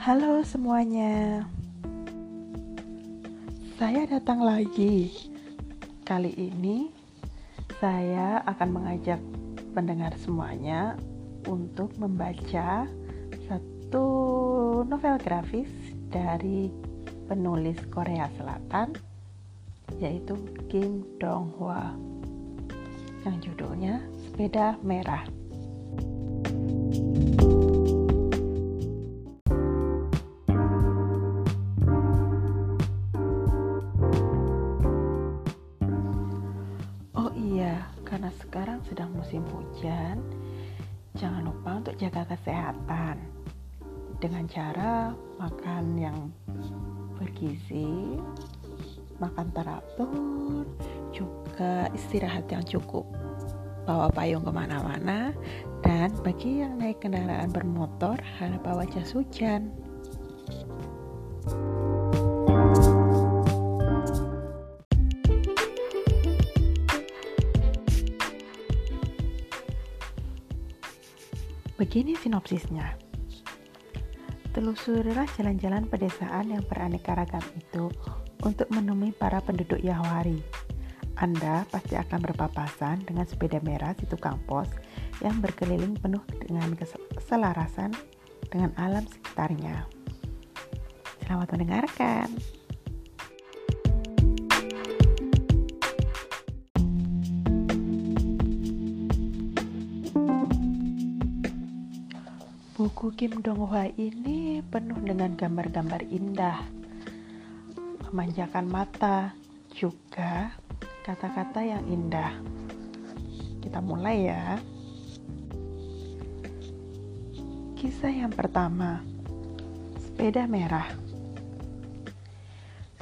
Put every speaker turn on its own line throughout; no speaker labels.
Halo semuanya, saya datang lagi. Kali ini saya akan mengajak pendengar semuanya untuk membaca satu novel grafis dari penulis Korea Selatan yaitu Kim Dong Hwa yang judulnya Sepeda Merah. Musim hujan, jangan lupa untuk jaga kesehatan dengan cara makan yang bergizi, makan teratur, juga istirahat yang cukup, bawa payung ke mana-mana, dan bagi yang naik kendaraan bermotor harap bawa jas hujan. Begini sinopsisnya. Telusurilah jalan-jalan pedesaan yang beraneka ragam itu untuk menemui para penduduk Yahwari. Anda pasti akan berpapasan dengan sepeda merah di tukang pos yang berkeliling penuh dengan keselarasan dengan alam sekitarnya. Selamat mendengarkan. Buku Kim Dong Hwa ini penuh dengan gambar-gambar indah, memanjakan mata, juga kata-kata yang indah. Kita mulai ya. Kisah yang pertama, sepeda merah.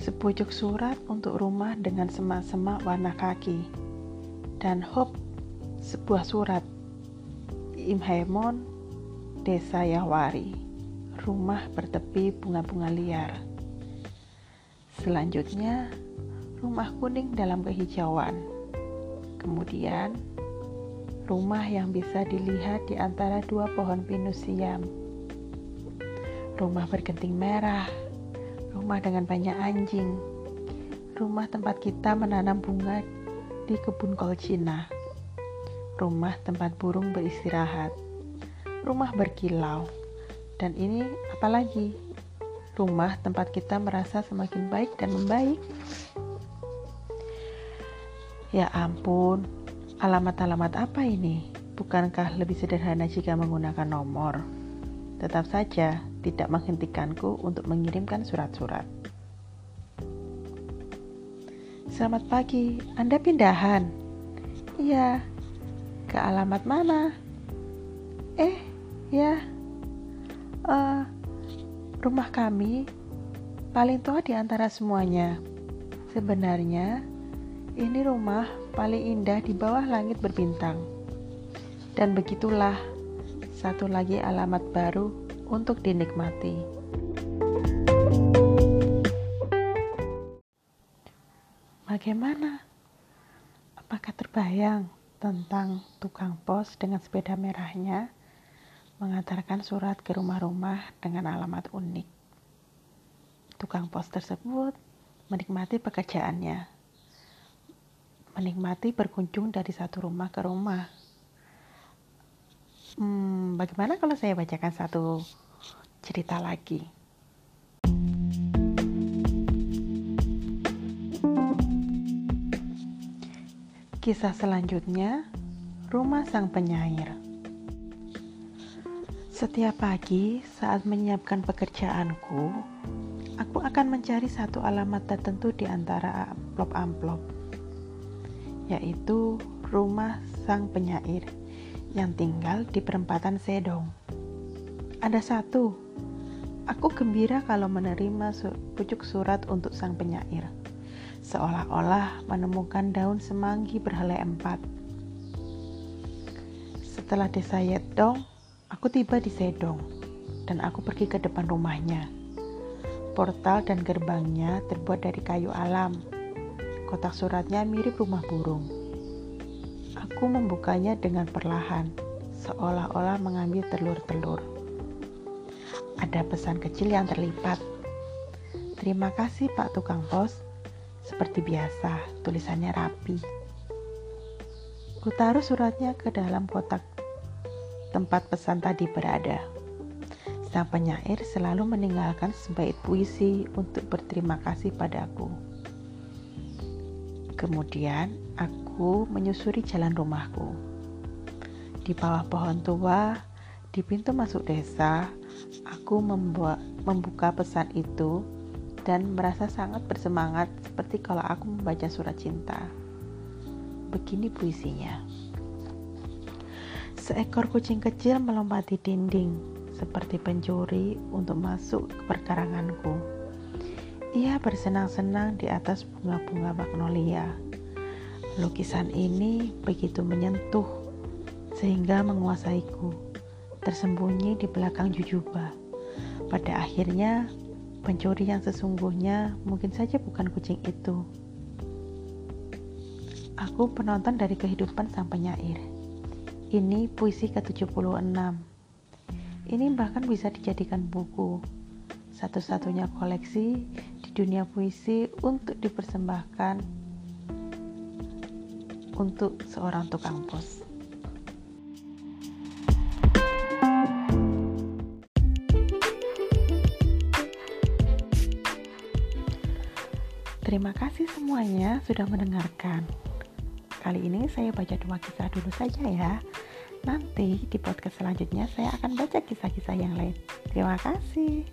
Sepucuk surat untuk rumah dengan semak-semak warna kaki. Dan hop, sebuah surat. Im Haemon, Desa Yahwari, rumah bertepi bunga-bunga liar. Selanjutnya, rumah kuning dalam kehijauan. Kemudian, rumah yang bisa dilihat di antara dua pohon pinus siam. Rumah bergenting merah, rumah dengan banyak anjing, rumah tempat kita menanam bunga di kebun kol Cina, rumah tempat burung beristirahat rumah berkilau. Dan ini apalagi rumah tempat kita merasa semakin baik dan membaik. Ya ampun, alamat-alamat apa ini? Bukankah lebih sederhana jika menggunakan nomor? Tetap saja tidak menghentikanku untuk mengirimkan surat-surat. Selamat pagi, Anda pindahan? Iya, ke alamat mana? Eh, ya uh, rumah kami paling tua di antara semuanya. Sebenarnya ini rumah paling indah di bawah langit berbintang. Dan begitulah satu lagi alamat baru untuk dinikmati. Bagaimana? Apakah terbayang tentang tukang pos dengan sepeda merahnya mengantarkan surat ke rumah-rumah dengan alamat unik. Tukang pos tersebut menikmati pekerjaannya, menikmati berkunjung dari satu rumah ke rumah. Hmm, bagaimana kalau saya bacakan satu cerita lagi? Kisah selanjutnya, Rumah Sang Penyair. Setiap pagi saat menyiapkan pekerjaanku, aku akan mencari satu alamat tertentu di antara amplop-amplop, yaitu rumah sang penyair yang tinggal di perempatan Sedong. Ada satu, aku gembira kalau menerima pucuk surat untuk sang penyair, seolah-olah menemukan daun semanggi berhelai empat. Setelah desa Yedong, Aku tiba di Sedong dan aku pergi ke depan rumahnya. Portal dan gerbangnya terbuat dari kayu alam. Kotak suratnya mirip rumah burung. Aku membukanya dengan perlahan, seolah-olah mengambil telur-telur. ada pesan kecil yang terlipat. Terima kasih Pak Tukang Pos. Seperti biasa, tulisannya rapi. Kutaruh suratnya ke dalam kotak tempat pesan tadi berada. Sang penyair selalu meninggalkan sebaik puisi untuk berterima kasih padaku. Kemudian aku menyusuri jalan rumahku. Di bawah pohon tua, di pintu masuk desa, aku membuka pesan itu dan merasa sangat bersemangat seperti kalau aku membaca surat cinta. Begini puisinya. Seekor kucing kecil melompati dinding seperti pencuri untuk masuk ke perkaranganku. Ia bersenang-senang di atas bunga-bunga magnolia. Lukisan ini begitu menyentuh sehingga menguasaiku, tersembunyi di belakang jujubah. Pada akhirnya, Pencuri yang sesungguhnya mungkin saja bukan kucing itu. Aku penonton dari kehidupan sang penyair. Ini puisi ke-76. Ini bahkan bisa dijadikan buku. Satu-satunya koleksi di dunia puisi untuk dipersembahkan untuk seorang tukang pos. Terima kasih semuanya sudah mendengarkan. Kali ini saya baca dua kisah dulu saja ya. Nanti di podcast selanjutnya saya akan baca kisah-kisah yang lain. Terima kasih.